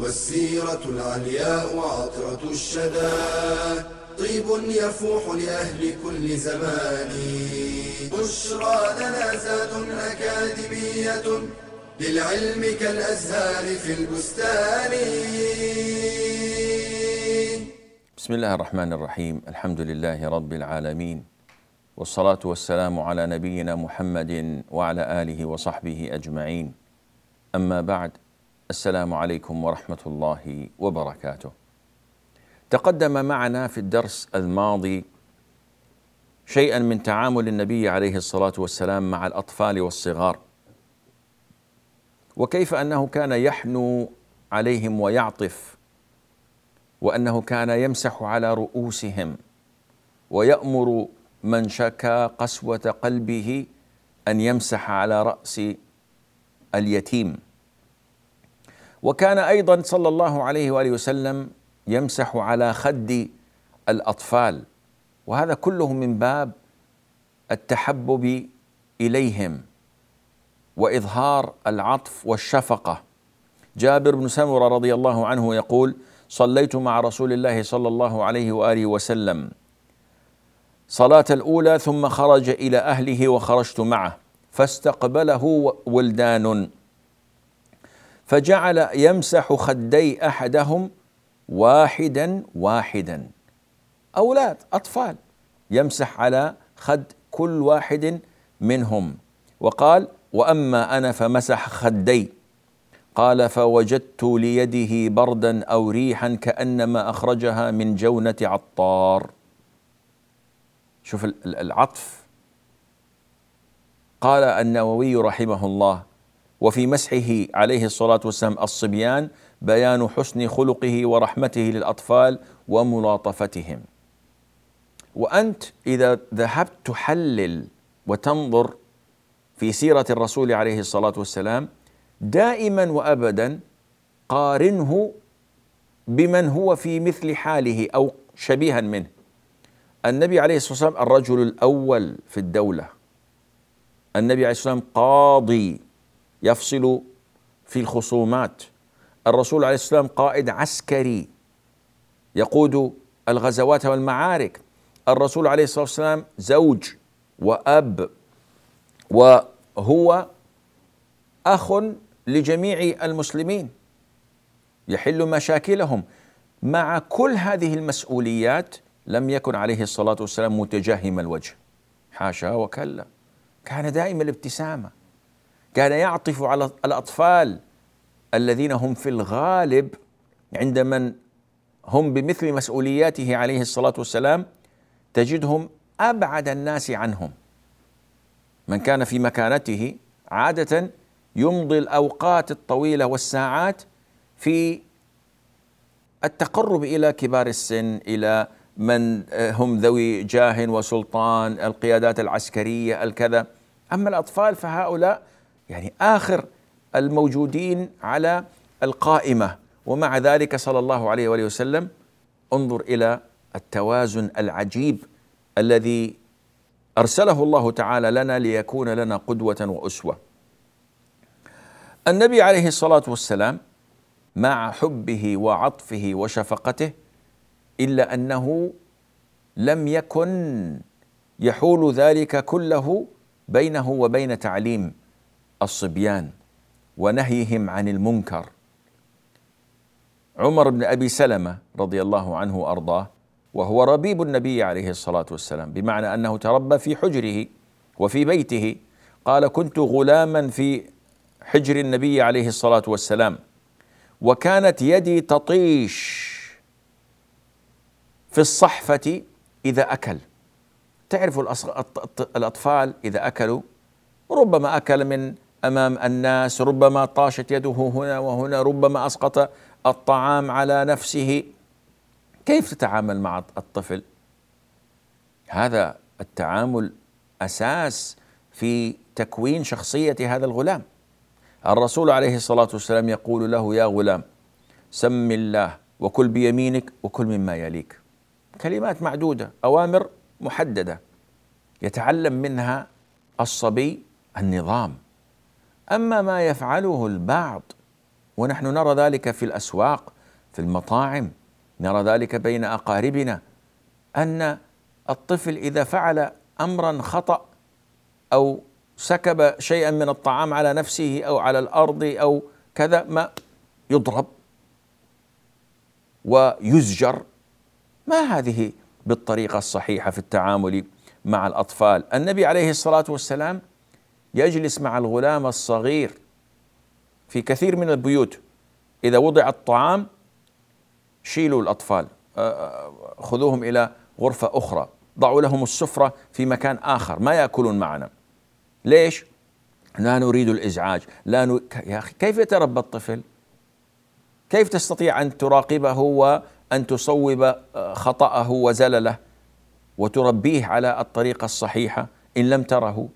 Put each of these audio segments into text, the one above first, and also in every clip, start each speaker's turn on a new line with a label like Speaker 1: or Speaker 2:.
Speaker 1: والسيرة العلياء عطرة الشدى. طيب يفوح لأهل كل زمان. بشرى لنا زاد أكاديمية للعلم كالأزهار في البستان.
Speaker 2: بسم الله الرحمن الرحيم. الحمد لله رب العالمين. والصلاة والسلام على نبينا محمد وعلى آله وصحبه أجمعين. أما بعد السلام عليكم ورحمة الله وبركاته. تقدم معنا في الدرس الماضي شيئا من تعامل النبي عليه الصلاة والسلام مع الأطفال والصغار وكيف أنه كان يحنو عليهم ويعطف وأنه كان يمسح على رؤوسهم ويأمر من شكا قسوة قلبه أن يمسح على رأس اليتيم. وكان أيضا صلى الله عليه وآله وسلم يمسح على خد الأطفال. وهذا كله من باب التحبب إليهم وإظهار العطف والشفقة. جابر بن سمرة رضي الله عنه يقول صليت مع رسول الله صلى الله عليه وآله وسلم. صلاة الأولى ثم خرج إلى أهله وخرجت معه. فاستقبله ولدان. فجعل يمسح خدي أحدهم واحدا واحدا. أولاد أطفال. يمسح على خد كل واحد منهم. وقال وأما أنا فمسح خدي. قال فوجدت ليده بردا أو ريحا كأنما أخرجها من جونة عطار. شوف العطف. قال النووي رحمه الله وفي مسحه عليه الصلاة والسلام الصبيان بيان حسن خلقه ورحمته للأطفال وملاطفتهم. وأنت إذا ذهبت تحلل وتنظر في سيرة الرسول عليه الصلاة والسلام دائما وابدا قارنه بمن هو في مثل حاله أو شبيها منه. النبي عليه الصلاة والسلام الرجل الأول في الدولة. النبي عليه الصلاة والسلام قاضي يفصل في الخصومات. الرسول عليه والسلام قائد عسكري يقود الغزوات والمعارك. الرسول عليه الصلاة والسلام زوج وأب وهو أخ لجميع المسلمين. يحل مشاكلهم. مع كل هذه المسؤوليات لم يكن عليه الصلاة والسلام متجهم الوجه. حاشا وكلا. كان دائما الابتسامة. كان يعطف على الأطفال الذين هم في الغالب عند من هم بمثل مسؤولياته عليه الصلاة والسلام تجدهم أبعد الناس عنهم. من كان في مكانته عادة يمضي الأوقات الطويلة والساعات في التقرب إلى كبار السن إلى من هم ذوي جاه وسلطان القيادات العسكرية الكذا. أما الأطفال فهؤلاء يعني آخر الموجودين على القائمة. ومع ذلك صلى الله عليه وآله وسلم انظر إلى التوازن العجيب الذي أرسله الله تعالى لنا ليكون لنا قدوة وأسوة. النبي عليه الصلاة والسلام مع حبه وعطفه وشفقته إلا أنه لم يكن يحول ذلك كله بينه وبين تعليم. الصبيان ونهيهم عن المنكر. عمر بن أبي سلمة رضي الله عنه وأرضاه وهو ربيب النبي عليه الصلاة والسلام بمعنى أنه تربى في حجره وفي بيته. قال كنت غلاما في حجر النبي عليه الصلاة والسلام وكانت يدي تطيش في الصحفة إذا أكل. تعرف الأطفال إذا أكلوا ربما أكل من أمام الناس ربما طاشت يده هنا وهنا ربما أسقط الطعام على نفسه. كيف تتعامل مع الطفل؟ هذا التعامل أساس في تكوين شخصية هذا الغلام. الرسول عليه الصلاة والسلام يقول له يا غلام سم الله وكل بيمينك وكل مما يليك. كلمات معدودة أوامر محددة يتعلم منها الصبي النظام. أما ما يفعله البعض ونحن نرى ذلك في الأسواق في المطاعم نرى ذلك بين أقاربنا أن الطفل إذا فعل امرا خطأ أو سكب شيئا من الطعام على نفسه أو على الأرض أو كذا ما يضرب ويزجر. ما هذه بالطريقة الصحيحة في التعامل مع الأطفال؟ النبي عليه الصلاة والسلام يجلس مع الغلام الصغير في كثير من البيوت. إذا وضع الطعام شيلوا الأطفال خذوهم إلى غرفة أخرى. ضعوا لهم السفرة في مكان آخر ما يأكلون معنا. ليش؟ لا نريد الإزعاج. لا ن... يا أخي كيف يتربى الطفل؟ كيف تستطيع أن تراقبه وأن تصوب خطأه وزلله وتربيه على الطريقة الصحيحة إن لم تره؟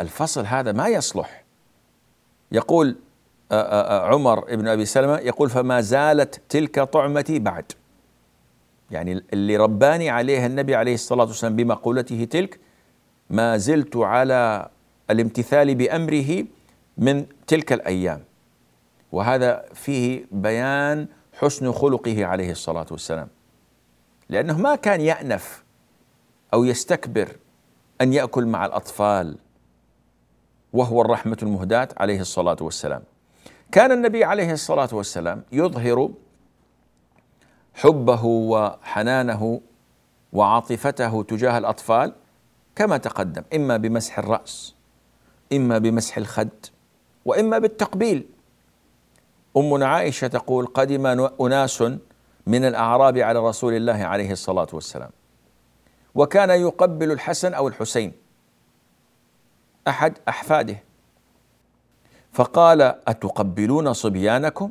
Speaker 2: الفصل هذا ما يصلح. يقول عمر بن أبي سلمة يقول فما زالت تلك طعمتي بعد. يعني اللي رباني عليه النبي عليه الصلاة والسلام بمقولته تلك ما زلت على الامتثال بأمره من تلك الأيام. وهذا فيه بيان حسن خلقه عليه الصلاة والسلام. لأنه ما كان يأنف أو يستكبر أن يأكل مع الأطفال. وهو الرحمة المهداة عليه الصلاة والسلام. كان النبي عليه الصلاة والسلام يظهر حبه وحنانه وعاطفته تجاه الأطفال كما تقدم إما بمسح الرأس إما بمسح الخد وإما بالتقبيل. امنا عائشة تقول قدم أناس من الأعراب على رسول الله عليه الصلاة والسلام. وكان يقبل الحسن أو الحسين. أحد أحفاده. فقال أتقبلون صبيانكم؟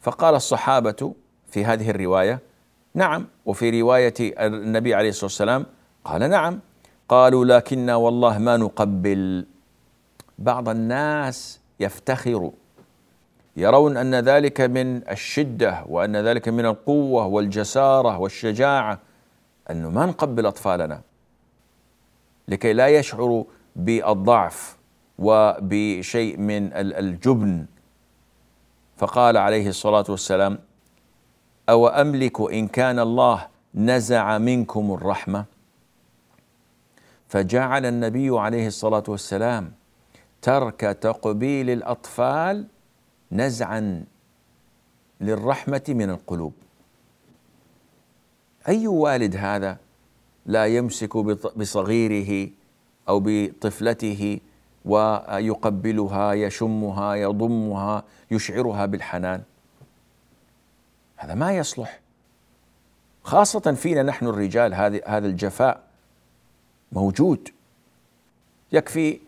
Speaker 2: فقال الصحابة في هذه الرواية نعم. وفي رواية النبي عليه الصلاة والسلام قال نعم. قالوا لكنا والله ما نقبل. بعض الناس يفتخر يرون أن ذلك من الشدة وأن ذلك من القوة والجسارة والشجاعة انه ما نقبل أطفالنا. لكي لا يشعروا بالضعف وبشيء من الجبن. فقال عليه الصلاة والسلام أو املك إن كان الله نزع منكم الرحمة؟ فجعل النبي عليه الصلاة والسلام ترك تقبيل الأطفال نزعا للرحمة من القلوب. أي والد هذا لا يمسك بصغيره أو بطفلته ويقبلها يشمها يضمها يشعرها بالحنان. هذا ما يصلح. خاصة فينا نحن الرجال هذا الجفاء موجود. يكفي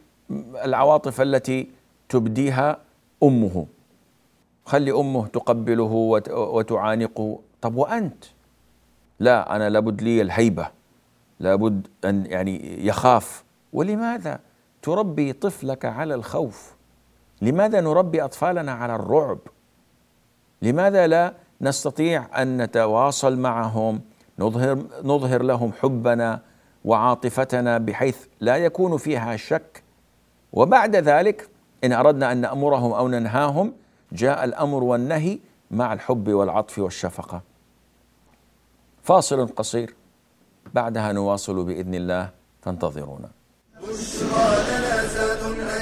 Speaker 2: العواطف التي تبديها أمه. خلي أمه تقبله وتعانقه. طب وأنت؟ لا أنا لابد لي الهيبة. لابد أن يعني يخاف. ولماذا تربي طفلك على الخوف؟ لماذا نربي أطفالنا على الرعب؟ لماذا لا نستطيع أن نتواصل معهم نظهر نظهر لهم حبنا وعاطفتنا بحيث لا يكون فيها شك؟ وبعد ذلك إن أردنا أن نأمرهم أو ننهاهم جاء الأمر والنهي مع الحب والعطف والشفقة. فاصل قصير. بعدها نواصل بإذن الله فانتظرونا.
Speaker 1: بشرى لنا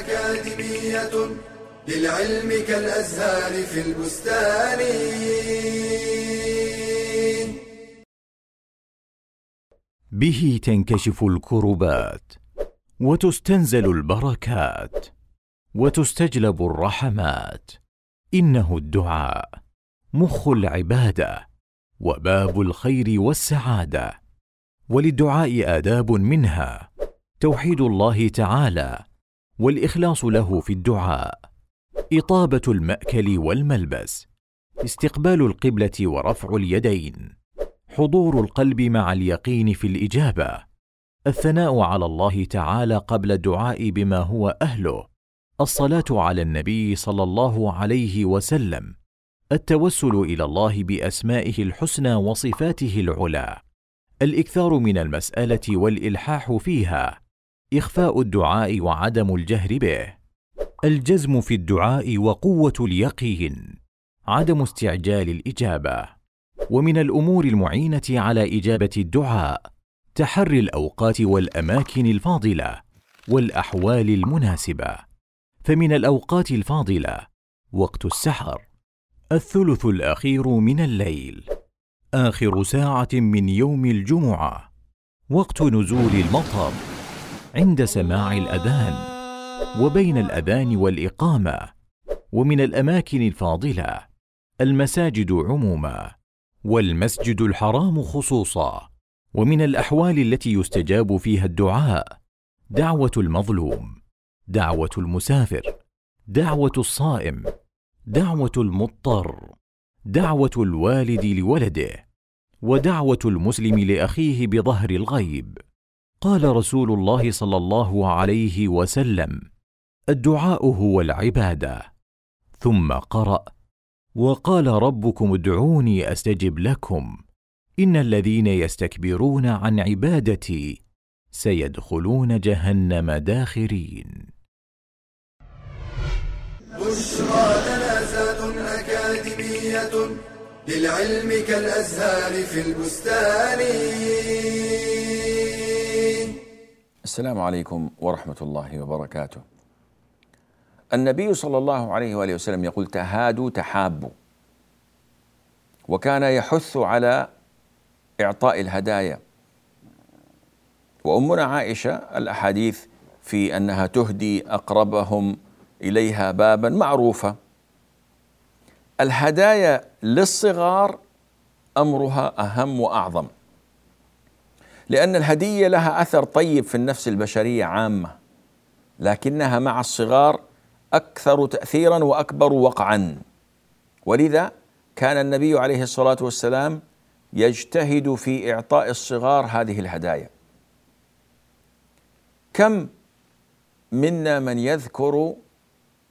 Speaker 1: أكاديمية للعلم كالأزهار في البستان.
Speaker 3: به تنكشف الكربات وتستنزل البركات وتستجلب الرحمات. إنه الدعاء مخ العبادة وباب الخير والسعادة. وللدعاء آداب منها. توحيد الله تعالى والإخلاص له في الدعاء. إطابة المأكل والملبس. استقبال القبلة ورفع اليدين. حضور القلب مع اليقين في الإجابة. الثناء على الله تعالى قبل الدعاء بما هو أهله. الصلاة على النبي صلى الله عليه وسلم. التوسل إلى الله بأسمائه الحسنى وصفاته العلى. الإكثار من المسألة والإلحاح فيها إخفاء الدعاء وعدم الجهر به الجزم في الدعاء وقوة اليقين عدم استعجال الإجابة ومن الأمور المعينة على إجابة الدعاء تحري الأوقات والأماكن الفاضلة والأحوال المناسبة. فمن الأوقات الفاضلة وقت السحر الثلث الأخير من الليل. آخر ساعة من يوم الجمعة. وقت نزول المطر عند سماع الأذان وبين الأذان والإقامة ومن الأماكن الفاضلة المساجد عموما والمسجد الحرام خصوصا ومن الأحوال التي يستجاب فيها الدعاء دعوة المظلوم دعوة المسافر دعوة الصائم دعوة المضطر دعوة الوالد لولده. ودعوة المسلم لأخيه بظهر الغيب. قال رسول الله صلى الله عليه وسلم الدعاء هو العبادة. ثم قرأ وقال ربكم ادعوني أستجب لكم. إن الذين يستكبرون عن عبادتي سيدخلون جهنم داخرين.
Speaker 1: بشرى جنازات أكاديمية للعلم كالأزهار في البستان
Speaker 2: السلام عليكم ورحمة الله وبركاته. النبي صلى الله عليه وآله وسلم يقول تهادوا تحابوا. وكان يحث على إعطاء الهدايا. وأمنا عائشة الأحاديث في أنها تهدي أقربهم إليها بابا معروفة. الهدايا للصغار أمرها أهم وأعظم. لأن الهدية لها أثر طيب في النفس البشرية عامة لكنها مع الصغار أكثر تأثيرا وأكبر وقعا ولذا كان النبي عليه الصلاة والسلام يجتهد في إعطاء الصغار هذه الهدايا كم منا من يذكر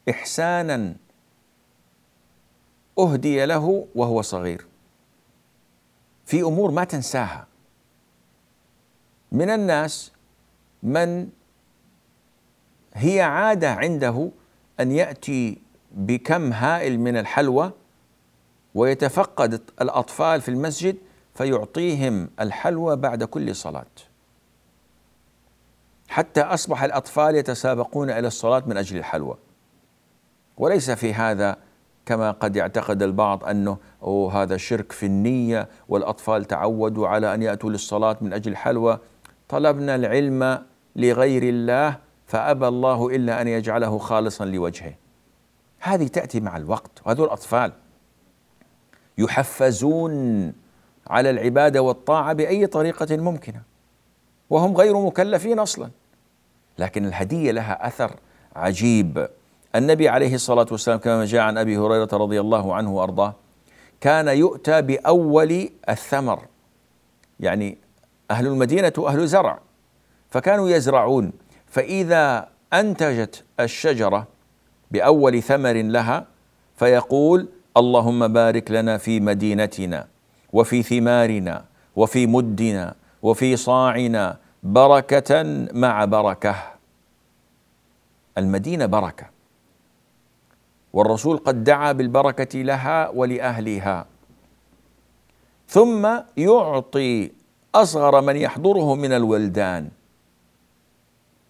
Speaker 2: إحسانا أهدي له وهو صغير. في أمور ما تنساها. من الناس من هي عادة عنده أن يأتي بكم هائل من الحلوى ويتفقد الأطفال في المسجد فيعطيهم الحلوى بعد كل صلاة. حتى أصبح الأطفال يتسابقون إلى الصلاة من أجل الحلوى. وليس في هذا كما قد يعتقد البعض أوه هذا شرك في النية والأطفال تعودوا على أن يأتوا للصلاة من أجل الحلوى طلبنا العلم لغير الله فأبى الله إلا أن يجعله خالصا لوجهه. هذه تأتي مع الوقت. وهذول الاطفال يحفزون على العبادة والطاعة بأي طريقة ممكنة وهم غير مكلفين أصلا. لكن الهدية لها أثر عجيب. النبي عليه الصلاة والسلام كما جاء عن أبي هريرة رضي الله عنه وأرضاه كان يؤتى بأول الثمر. يعني أهل المدينة أهل زرع فكانوا يزرعون. فإذا أنتجت الشجرة بأول ثمر لها فيقول اللهم بارك لنا في مدينتنا وفي ثمارنا وفي مدنا وفي صاعنا بركة مع بركة. المدينة بركة. والرسول قد دعا بالبركة لها ولأهلها ثم يعطي أصغر من يحضره من الولدان.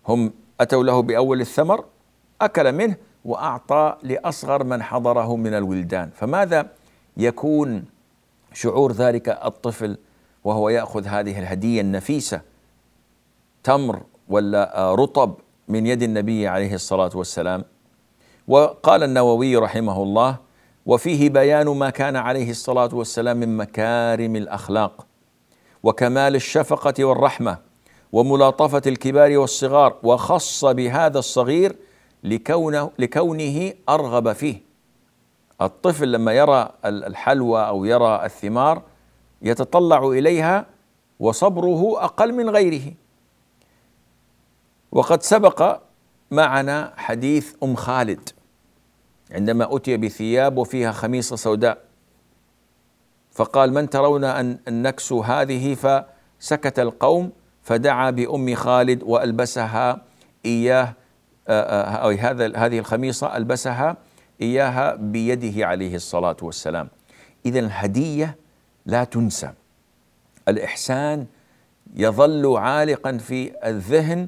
Speaker 2: هم أتوا له بأول الثمر أكل منه وأعطى لأصغر من حضره من الولدان. فماذا يكون شعور ذلك الطفل وهو يأخذ هذه الهدية النفيسة؟ تمر ولا رطب من يد النبي عليه الصلاة والسلام؟ وقال النووي رحمه الله وفيه بيان ما كان عليه الصلاة والسلام من مكارم الأخلاق وكمال الشفقة والرحمة وملاطفة الكبار والصغار وخص بهذا الصغير لكونه لكونه أرغب فيه. الطفل لما يرى الحلوى أو يرى الثمار يتطلع إليها وصبره أقل من غيره. وقد سبق معنا حديث أم خالد. عندما أتي بثياب وفيها خميصه سوداء. فقال من ترون أن نكسو هذه؟ فسكت القوم فدعا بأم خالد وألبسها إياه أو هذا هذه الخميصة ألبسها إياها بيده عليه الصلاة والسلام. اذا الهدية لا تنسى. الإحسان يظل عالقا في الذهن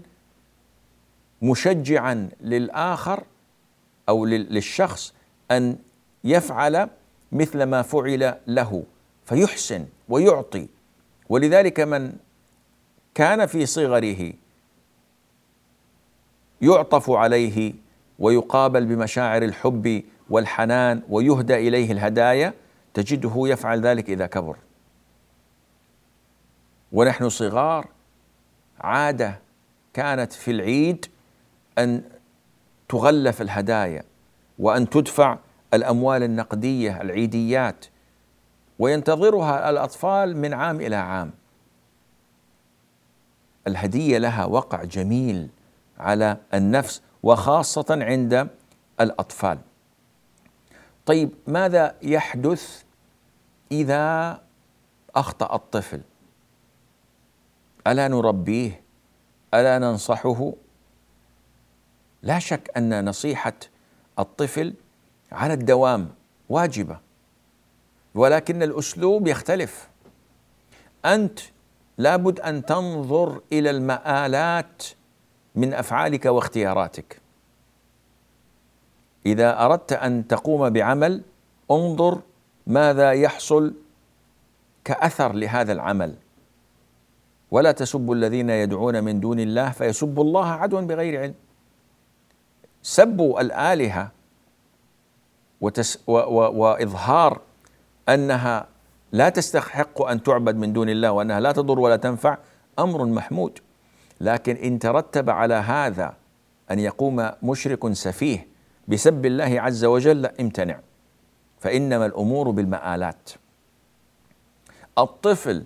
Speaker 2: مشجعا للآخر أو للشخص أن يفعل مثل ما فعل له فيحسن ويعطي. ولذلك من كان في صغره يعطف عليه ويقابل بمشاعر الحب والحنان ويهدى إليه الهدايا تجده يفعل ذلك إذا كبر. ونحن صغار عادة كانت في العيد أن تغلف الهدايا وأن تدفع الأموال النقدية العيديات وينتظرها الأطفال من عام إلى عام. الهدية لها وقع جميل على النفس وخاصة عند الأطفال. طيب ماذا يحدث إذا أخطأ الطفل؟ ألا نربيه؟ ألا ننصحه؟ لا شك أن نصيحة الطفل على الدوام واجبة ولكن الأسلوب يختلف. أنت لابد أن تنظر إلى المآلات من أفعالك واختياراتك. إذا أردت أن تقوم بعمل انظر ماذا يحصل كأثر لهذا العمل. ولا تسبوا الذين يدعون من دون الله فيسبوا الله عدوا بغير علم. سبوا الآلهة وتس و و وإظهار أنها لا تستحق أن تعبد من دون الله وأنها لا تضر ولا تنفع أمر محمود. لكن إن ترتب على هذا أن يقوم مشرك سفيه بسب الله عز وجل امتنع. فإنما الأمور بالمآلات. الطفل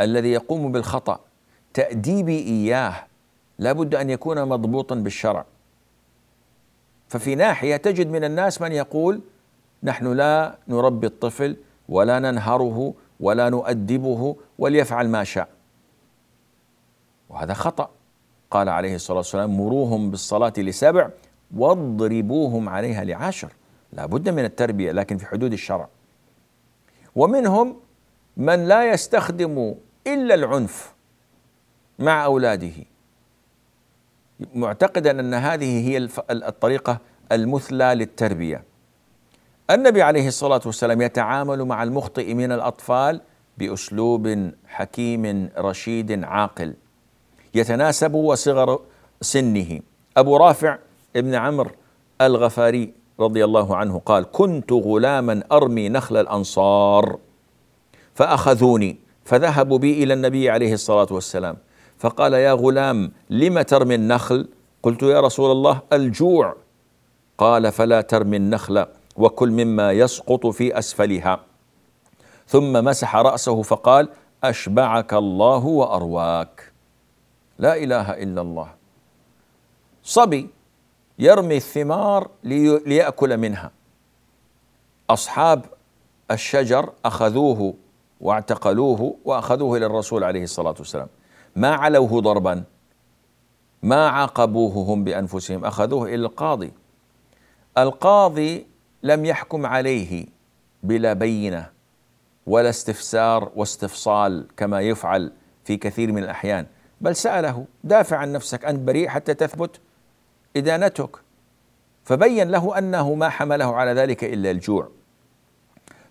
Speaker 2: الذي يقوم بالخطأ تأديبي إياه لابد أن يكون مضبوطا بالشرع. ففي ناحية تجد من الناس من يقول نحن لا نربي الطفل ولا ننهره ولا نؤدبه وليفعل ما شاء. وهذا خطأ. قال عليه الصلاة والسلام مروهم بالصلاة لسبع واضربوهم عليها لعشر. لا بد من التربية لكن في حدود الشرع. ومنهم من لا يستخدم إلا العنف مع أولاده. معتقدا أن هذه هي الطريقة المثلى للتربية. النبي عليه الصلاة والسلام يتعامل مع المخطئ من الأطفال بأسلوب حكيم رشيد عاقل يتناسب وصغر سنه. أبو رافع ابن عمرو الغفاري رضي الله عنه قال كنت غلاما أرمي نخل الأنصار فأخذوني فذهبوا بي إلى النبي عليه الصلاة والسلام. فقال يا غلام لم ترمي النخل؟ قلت يا رسول الله الجوع. قال فلا ترمي النخل وكل مما يسقط في أسفلها. ثم مسح رأسه فقال أشبعك الله وأرواك. لا إله إلا الله. صبي يرمي الثمار ليأكل منها. أصحاب الشجر أخذوه واعتقلوه وأخذوه إلى الرسول عليه الصلاة والسلام. ما علوه ضربا ما عاقبوه هم بأنفسهم أخذوه إلى القاضي. القاضي لم يحكم عليه بلا بينة ولا استفسار واستفصال كما يفعل في كثير من الأحيان بل سأله دافع عن نفسك أنت بريء حتى تثبت إدانتك. فبين له أنه ما حمله على ذلك إلا الجوع.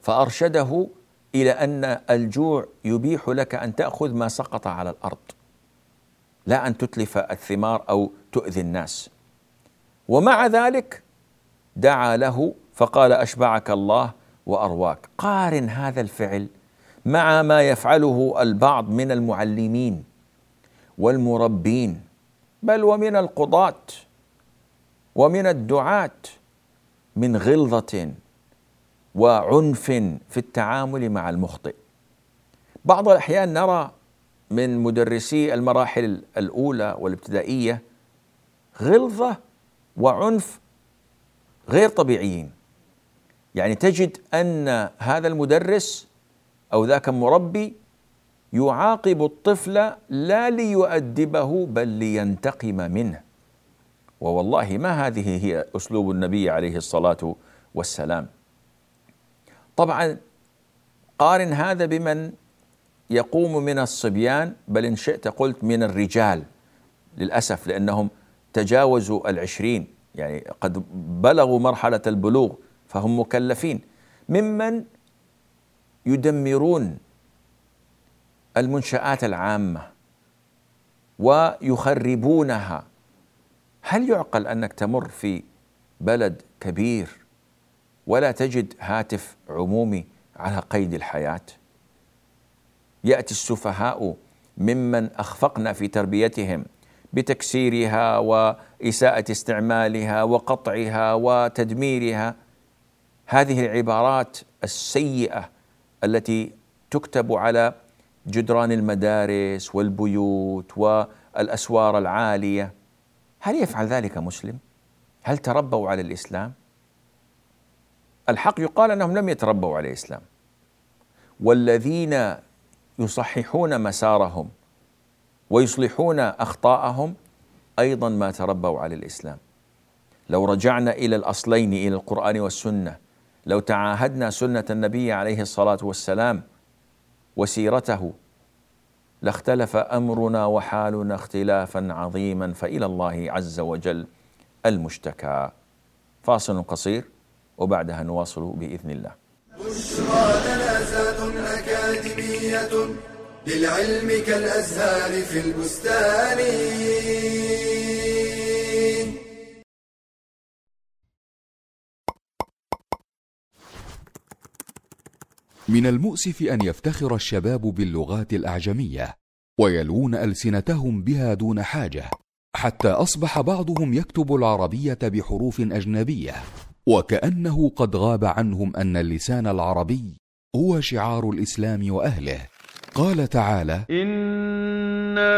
Speaker 2: فأرشده إلى أن الجوع يبيح لك أن تأخذ ما سقط على الأرض لا أن تتلف الثمار أو تؤذي الناس. ومع ذلك دعا له فقال أشبعك الله وأرواك. قارن هذا الفعل مع ما يفعله البعض من المعلمين والمربين بل ومن القضاة ومن الدعاة من غلظة وعنف في التعامل مع المخطئ. بعض الأحيان نرى من مدرسي المراحل الأولى والابتدائية غلظة وعنف غير طبيعيين. يعني تجد أن هذا المدرس أو ذاك المربي يعاقب الطفل لا ليؤدبه بل لينتقم منه. ووالله ما هذه هي أسلوب النبي عليه الصلاة والسلام. طبعا قارن هذا بمن يقوم من الصبيان بل إن شئت قلت من الرجال للأسف لأنهم تجاوزوا العشرين يعني قد بلغوا مرحلة البلوغ فهم مكلفين. ممن يدمرون المنشآت العامة ويخربونها. هل يعقل أنك تمر في بلد كبير ولا تجد هاتف عمومي على قيد الحياة يأتي السفهاء ممن أخفقنا في تربيتهم بتكسيرها وإساءة استعمالها وقطعها وتدميرها هذه العبارات السيئة التي تكتب على جدران المدارس والبيوت والأسوار العالية هل يفعل ذلك مسلم؟ هل تربوا على الإسلام؟ الحق يقال أنهم لم يتربوا على الإسلام. والذين يصححون مسارهم ويصلحون أخطاءهم أيضا ما تربوا على الإسلام. لو رجعنا إلى الأصلين إلى القرآن والسنة لو تعاهدنا سنة النبي عليه الصلاة والسلام وسيرته لاختلف أمرنا وحالنا اختلافا عظيما فإلى الله عز وجل المشتكى. فاصل قصير. وبعدها نواصل بإذن الله.
Speaker 1: بشرى لنا أكاديمية للعلم كالأزهار في البستان.
Speaker 4: من المؤسف أن يفتخر الشباب باللغات الأعجمية ويلوون ألسنتهم بها دون حاجة حتى أصبح بعضهم يكتب العربية بحروف أجنبية وكأنه قد غاب عنهم أن اللسان العربي هو شعار الإسلام وأهله. قال تعالى
Speaker 5: انا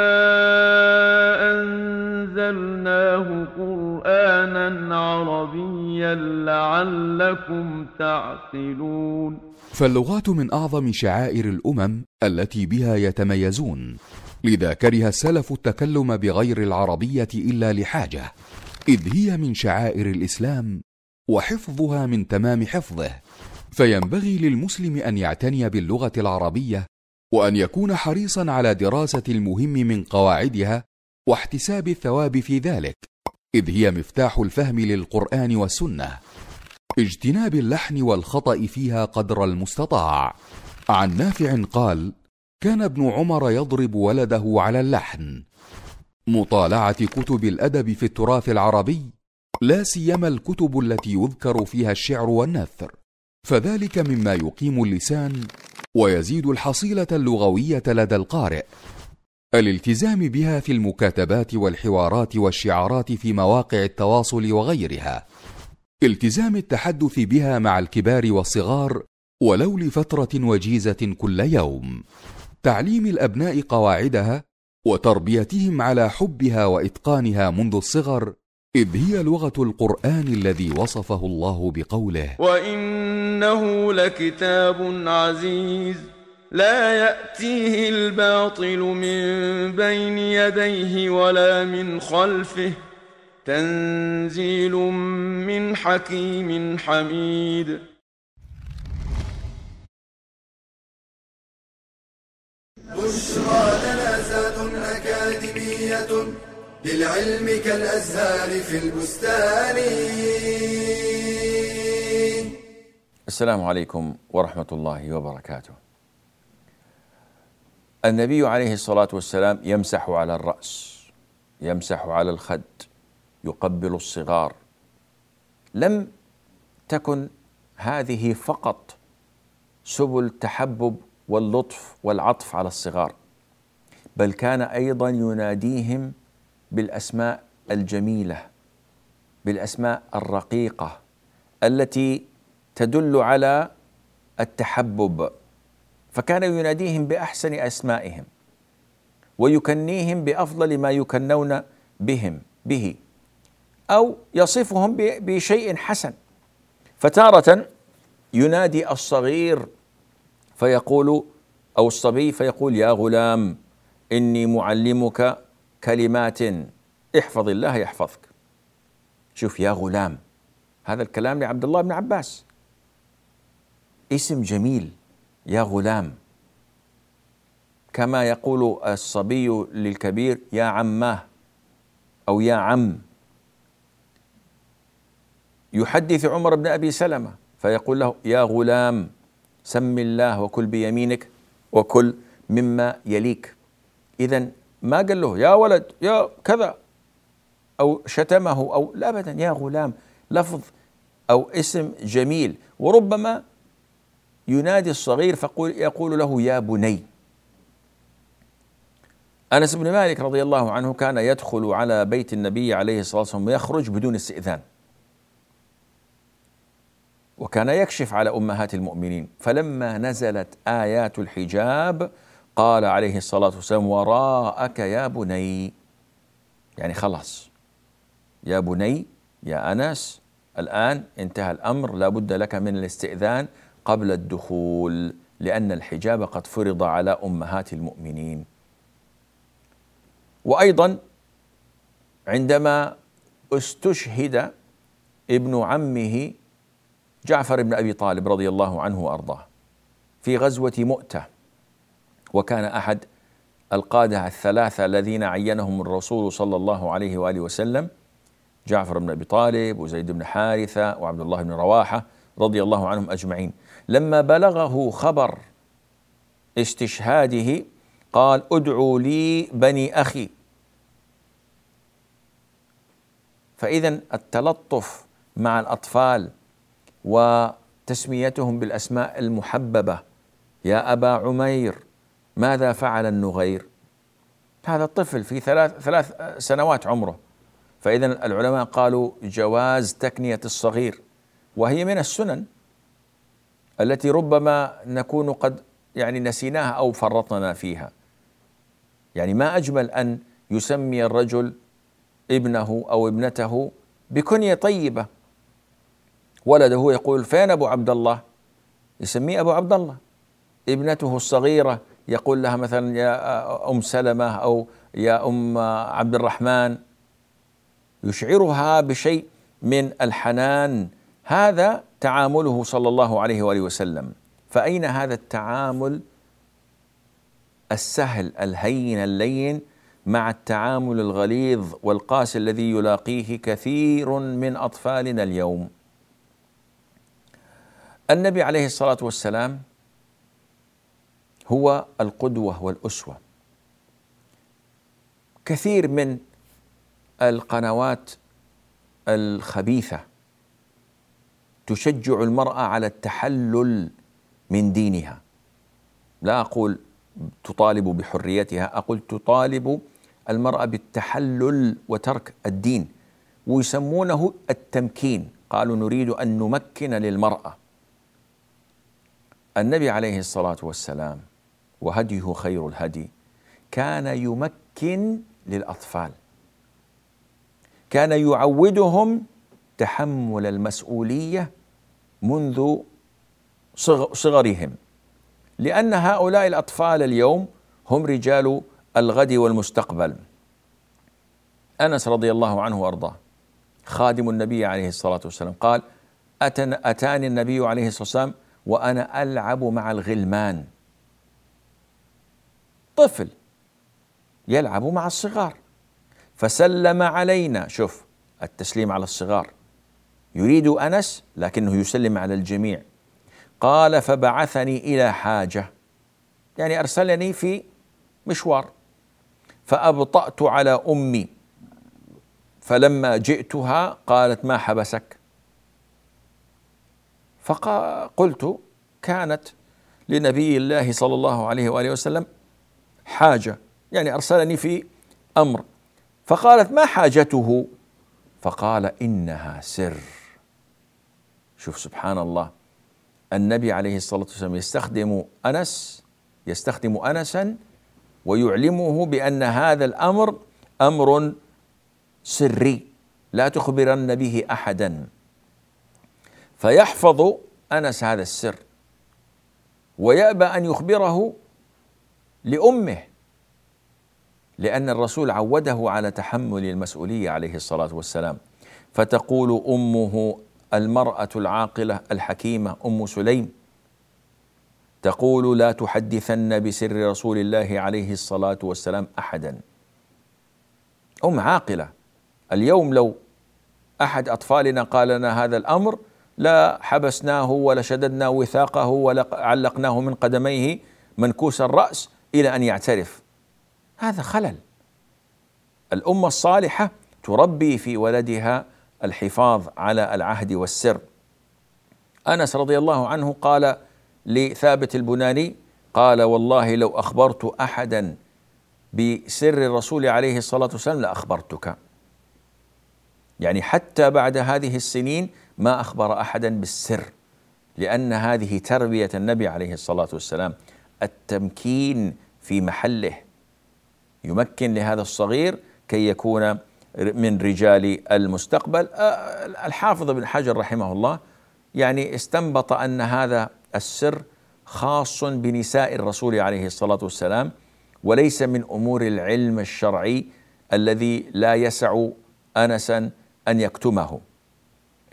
Speaker 5: انزلناه قرانا عربيا لعلكم تعقلون.
Speaker 4: فاللغات من أعظم شعائر الأمم التي بها يتميزون. لذا كره السلف التكلم بغير العربية إلا لحاجة إذ هي من شعائر الإسلام وحفظها من تمام حفظه. فينبغي للمسلم أن يعتني باللغة العربية وأن يكون حريصا على دراسة المهم من قواعدها واحتساب الثواب في ذلك إذ هي مفتاح الفهم للقرآن والسنة. اجتناب اللحن والخطأ فيها قدر المستطاع. عن نافع قال كان ابن عمر يضرب ولده على اللحن. مطالعة كتب الأدب في التراث العربي لا سيما الكتب التي يذكر فيها الشعر والنثر. فذلك مما يقيم اللسان ويزيد الحصيلة اللغوية لدى القارئ. الالتزام بها في المكاتبات والحوارات والشعارات في مواقع التواصل وغيرها. التزام التحدث بها مع الكبار والصغار ولو لفتره وجيزة كل يوم. تعليم الأبناء قواعدها وتربيتهم على حبها وإتقانها منذ الصغر إذ هي لغة القرآن الذي وصفه الله بقوله
Speaker 5: وإنه لكتاب عزيز لا يأتيه الباطل من بين يديه ولا من خلفه تنزيل من حكيم حميد.
Speaker 1: بشرى لنا أكاديمية للعلم كالأزهار في البستان
Speaker 2: السلام عليكم ورحمة الله وبركاته. النبي عليه الصلاة والسلام يمسح على الرأس، يمسح على الخد، يقبل الصغار لم تكن هذه فقط سبل التحبب واللطف والعطف على الصغار بل كان أيضا يناديهم بالأسماء الجميلة بالأسماء الرقيقة التي تدل على التحبب فكان يناديهم بأحسن أسمائهم ويكنيهم بأفضل ما يكنون بهم به أو يصفهم بشيء حسن. فتارة ينادي الصغير فيقول أو الصبي فيقول يا غلام إني معلمك كلمات احفظ الله يحفظك. شوف يا غلام هذا الكلام لعبد الله بن عباس. اسم جميل يا غلام. كما يقول الصبي للكبير يا عماه أو يا عم. يحدث عمر بن أبي سلمة فيقول له يا غلام سم الله وكل بيمينك وكل مما يليك. اذا ما قال له يا ولد يا كذا أو شتمه أو لا ابدا يا غلام لفظ أو اسم جميل. وربما ينادي الصغير فيقول يقول له يا بني. أنس بن مالك رضي الله عنه كان يدخل على بيت النبي عليه الصلاة والسلام ويخرج بدون استئذان. وكان يكشف على أمهات المؤمنين. فلما نزلت آيات الحجاب قال عليه الصلاة والسلام وراءك يا بني. يعني خلاص. يا بني يا أنس الآن انتهى الأمر لا بد لك من الاستئذان قبل الدخول لأن الحجاب قد فرض على أمهات المؤمنين. وأيضا عندما استشهد ابن عمه جعفر بن أبي طالب رضي الله عنه وأرضاه في غزوة مؤتة وكان أحد القادة الثلاثة الذين عينهم الرسول صلى الله عليه وآله وسلم جعفر بن أبي طالب وزيد بن حارثة وعبد الله بن رواحة رضي الله عنهم أجمعين. لما بلغه خبر استشهاده قال ادعوا لي بني أخي. فاذا التلطف مع الأطفال وتسميتهم بالأسماء المحببة يا أبا عمير ماذا فعل النغير؟ هذا الطفل في ثلاث ثلاث سنوات عمره. فاذا العلماء قالوا جواز تكنية الصغير وهي من السنن التي ربما نكون قد يعني نسيناها أو فرطنا فيها. يعني ما أجمل أن يسمي الرجل ابنه أو ابنته بكنية طيبة. ولده يقول فين أبو عبد الله؟ يسميه أبو عبد الله. ابنته الصغيرة يقول لها مثلا يا أم سلمة أو يا أم عبد الرحمن يشعرها بشيء من الحنان. هذا تعامله صلى الله عليه وآله وسلم. فأين هذا التعامل؟ السهل الهين اللين مع التعامل الغليظ والقاسي الذي يلاقيه كثير من أطفالنا اليوم. النبي عليه الصلاة والسلام هو القدوة والأسوة. كثير من القنوات الخبيثة تشجع المرأة على التحلل من دينها. لا أقول تطالب بحريتها أقول تطالب المرأة بالتحلل وترك الدين ويسمونه التمكين. قالوا نريد أن نمكن للمرأة. النبي عليه الصلاة والسلام وهديه خير الهدي. كان يمكن للأطفال. كان يعودهم تحمل المسؤولية منذ صغرهم. لأن هؤلاء الأطفال اليوم هم رجال الغد والمستقبل. أنس رضي الله عنه وأرضاه خادم النبي عليه الصلاة والسلام قال أتاني النبي عليه الصلاة والسلام وأنا ألعب مع الغلمان. طفل يلعب مع الصغار. فسلم علينا شوف التسليم على الصغار. يريد أنس لكنه يسلم على الجميع. قال فبعثني إلى حاجة. يعني أرسلني في مشوار. فأبطأت على أمي. فلما جئتها قالت ما حبسك؟ فقلت كانت لنبي الله صلى الله عليه وآله وسلم حاجة. يعني أرسلني في أمر. فقالت ما حاجته؟ فقال إنها سر. شوف سبحان الله. النبي عليه الصلاة والسلام يستخدم أنس يستخدم أنسا ويعلمه بأن هذا الأمر أمر سري. لا تخبرن به أحدا. فيحفظ أنس هذا السر. ويأبى أن يخبره لأمه لأن الرسول عوده على تحمل المسؤولية عليه الصلاة والسلام. فتقول أمه المرأة العاقلة الحكيمة أم سليم تقول لا تحدثن بسر رسول الله عليه الصلاة والسلام أحدا. أم عاقلة. اليوم لو أحد أطفالنا قال لنا هذا الأمر لا حبسناه ولا شددنا وثاقه ولا علقناه من قدميه منكوس الرأس إلى أن يعترف. هذا خلل. الأمة الصالحة تربي في ولدها الحفاظ على العهد والسر. أنس رضي الله عنه قال لثابت البناني قال والله لو أخبرت أحدا بسر الرسول عليه الصلاة والسلام لأخبرتك. يعني حتى بعد هذه السنين ما أخبر أحدا بالسر لأن هذه تربية النبي عليه الصلاة والسلام. التمكين في محله. يمكن لهذا الصغير كي يكون من رجال المستقبل. آه، الحافظ بن حجر رحمه الله يعني استنبط أن هذا السر خاص بنساء الرسول عليه الصلاة والسلام وليس من أمور العلم الشرعي الذي لا يسع انسا أن يكتمه.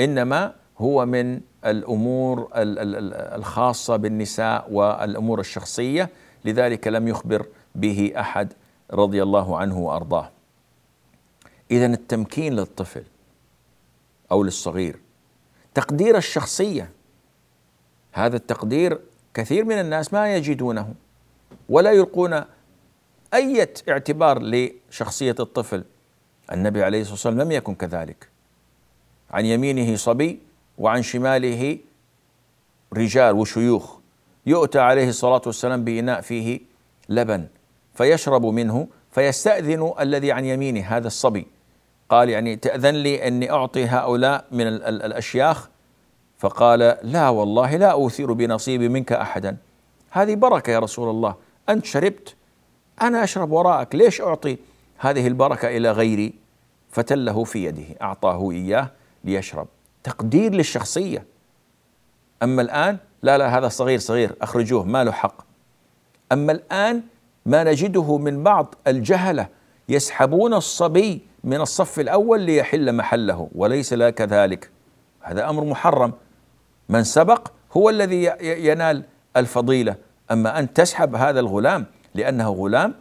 Speaker 2: إنما هو من الأمور الخاصة بالنساء والأمور الشخصية لذلك لم يخبر به أحد رضي الله عنه وأرضاه. اذا التمكين للطفل أو للصغير تقدير الشخصية هذا التقدير كثير من الناس ما يجدونه ولا يلقون أي اعتبار لشخصية الطفل. النبي عليه الصلاة والسلام لم يكن كذلك. عن يمينه صبي وعن شماله رجال وشيوخ. يؤتى عليه الصلاة والسلام بإناء فيه لبن فيشرب منه فيستأذن الذي عن يمينه هذا الصبي. قال يعني تأذن لي أني أعطي هؤلاء من الأشياخ؟ فقال لا والله لا أوثر بنصيبي منك أحدا. هذه بركة يا رسول الله. أنت شربت أنا أشرب وراءك ليش أعطي؟ هذه البركة إلى غيري فتله في يده أعطاه إياه ليشرب. تقدير للشخصية. أما الآن لا لا هذا صغير صغير أخرجوه ما له حق. أما الآن ما نجده من بعض الجهلة يسحبون الصبي من الصف الأول ليحل محله وليس لا كذلك. هذا أمر محرم. من سبق هو الذي ينال الفضيلة. أما أن تسحب هذا الغلام لأنه غلام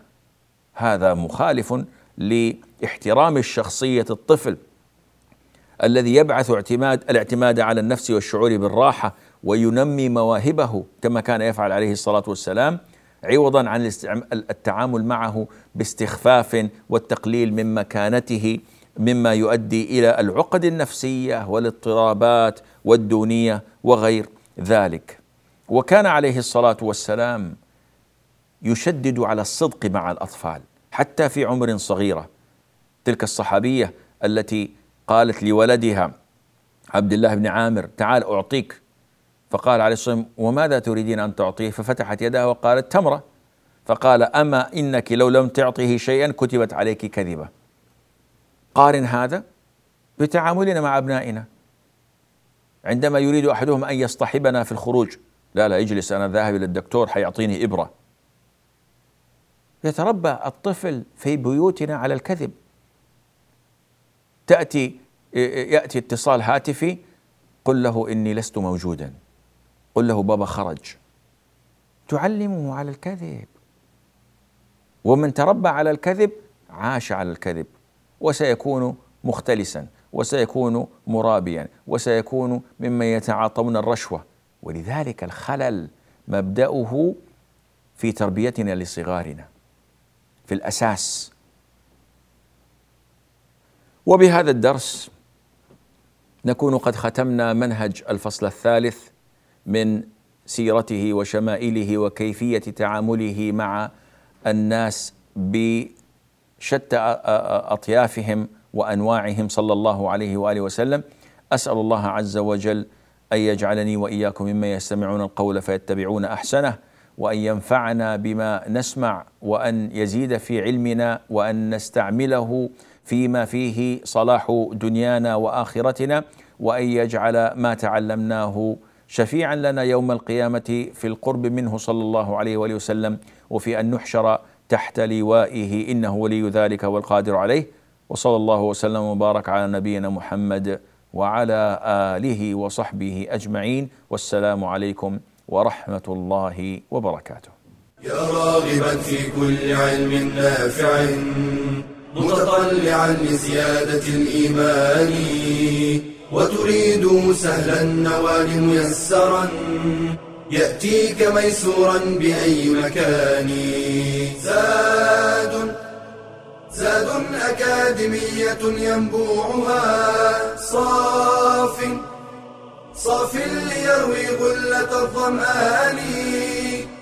Speaker 2: هذا مخالف لإحترام الشخصية الطفل. الذي يبعث اعتماد الاعتماد على النفس والشعور بالراحة وينمي مواهبه كما كان يفعل عليه الصلاة والسلام عوضا عن التعامل معه باستخفاف والتقليل من مكانته مما يؤدي إلى العقد النفسية والاضطرابات والدونية وغير ذلك. وكان عليه الصلاة والسلام يشدد على الصدق مع الأطفال حتى في عمر صغيرة. تلك الصحابية التي قالت لولدها عبد الله بن عامر تعال أعطيك. فقال عليه الصلاة والسلام وماذا تريدين أن تعطيه؟ ففتحت يدها وقالت تمرة. فقال أما إنك لو لم تعطيه شيئا كتبت عليك كذبة. قارن هذا بتعاملنا مع أبنائنا. عندما يريد أحدهم أن يصطحبنا في الخروج لا لا اجلس أنا ذاهب إلى الدكتور حيعطيني إبرة. يتربى الطفل في بيوتنا على الكذب. تأتي يأتي اتصال هاتفي قل له إني لست موجودا. قل له بابا خرج. تعلمه على الكذب. ومن تربى على الكذب عاش على الكذب. وسيكون مختلسا وسيكون مرابيا وسيكون ممن يتعاطون الرشوة. ولذلك الخلل مبدأه في تربيتنا لصغارنا. في الأساس وبهذا الدرس نكون قد ختمنا منهج الفصل الثالث من سيرته وشمائله وكيفية تعامله مع الناس بشتى أطيافهم وأنواعهم صلى الله عليه وآله وسلم. أسأل الله عز وجل أن يجعلني وإياكم ممن يستمعون القول فيتبعون أحسنه وأن ينفعنا بما نسمع وأن يزيد في علمنا وأن نستعمله فيما فيه صلاح دنيانا وآخرتنا وأن يجعل ما تعلمناه شفيعا لنا يوم القيامة في القرب منه صلى الله عليه وآله وسلم وفي أن نحشر تحت لوائه إنه ولي ذلك والقادر عليه. وصلى الله وسلم وبارك على نبينا محمد وعلى آله وصحبه أجمعين. والسلام عليكم ورحمة الله وبركاته.
Speaker 1: يا راغبا في كل علم نافع. متطلعا لزيادة الإيمان وتريد سهلا النوال ميسرا يأتيك ميسورا بأي مكان. زاد زاد أكاديمية ينبوعها صاف صاف ليروي غلة الظمآن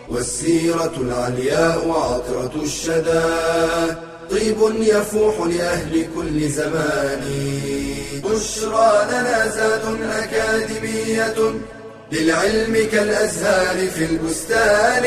Speaker 1: والسيرة العلياء عطرة الشدى. طيب يفوح لأهل كل زمان. بشرى لنا زاد أكاديمية للعلم كالأزهار في البستان.